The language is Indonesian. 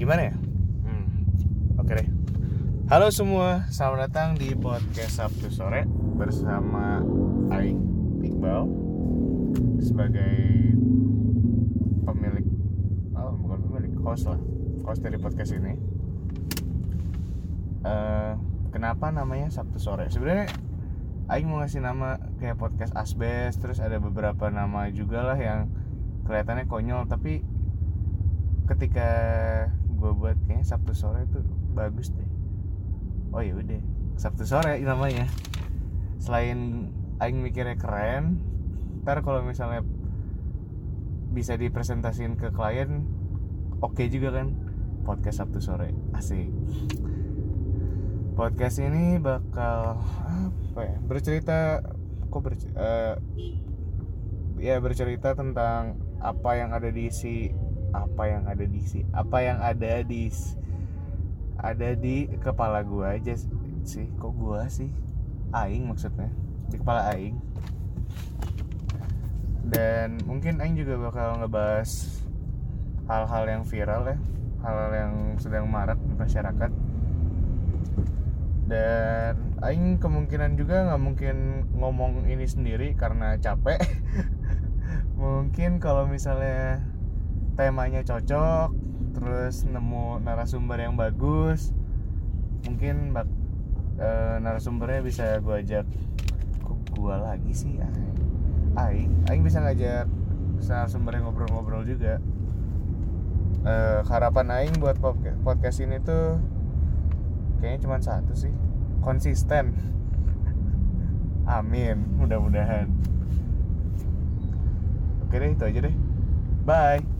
gimana ya? Hmm, oke deh. Halo semua selamat datang di podcast Sabtu sore bersama Aing Iqbal sebagai pemilik oh bukan pemilik host lah host dari podcast ini. Eh, kenapa namanya Sabtu sore? Sebenarnya Aing mau ngasih nama kayak podcast Asbes terus ada beberapa nama juga lah yang kelihatannya konyol tapi ketika gue buat kayaknya Sabtu sore itu bagus deh. Oh ya udah. Sabtu sore namanya. Selain Aing mikirnya keren ntar kalau misalnya bisa dipresentasiin ke klien oke juga kan? Podcast Sabtu sore. Asik. Podcast ini bakal apa ya bercerita kok bercerita ya bercerita tentang apa yang ada di si apa yang ada di si apa yang ada di ada di kepala gua aja sih. Kok gua sih? Aing maksudnya. Di kepala aing. Dan mungkin aing juga bakal ngebahas hal-hal yang viral ya. Hal-hal yang sedang marak di masyarakat. Dan aing kemungkinan juga nggak mungkin ngomong ini sendiri karena capek. Mungkin kalau misalnya temanya cocok terus nemu narasumber yang bagus mungkin bak, e, narasumbernya bisa gue ajak. Kok gue lagi sih? Aing aing aing bisa ngajak narasumber yang ngobrol-ngobrol juga. E, harapan aing buat podcast ini tuh kayaknya cuma satu sih konsisten. Amin mudah-mudahan. Oke deh itu aja deh. Bye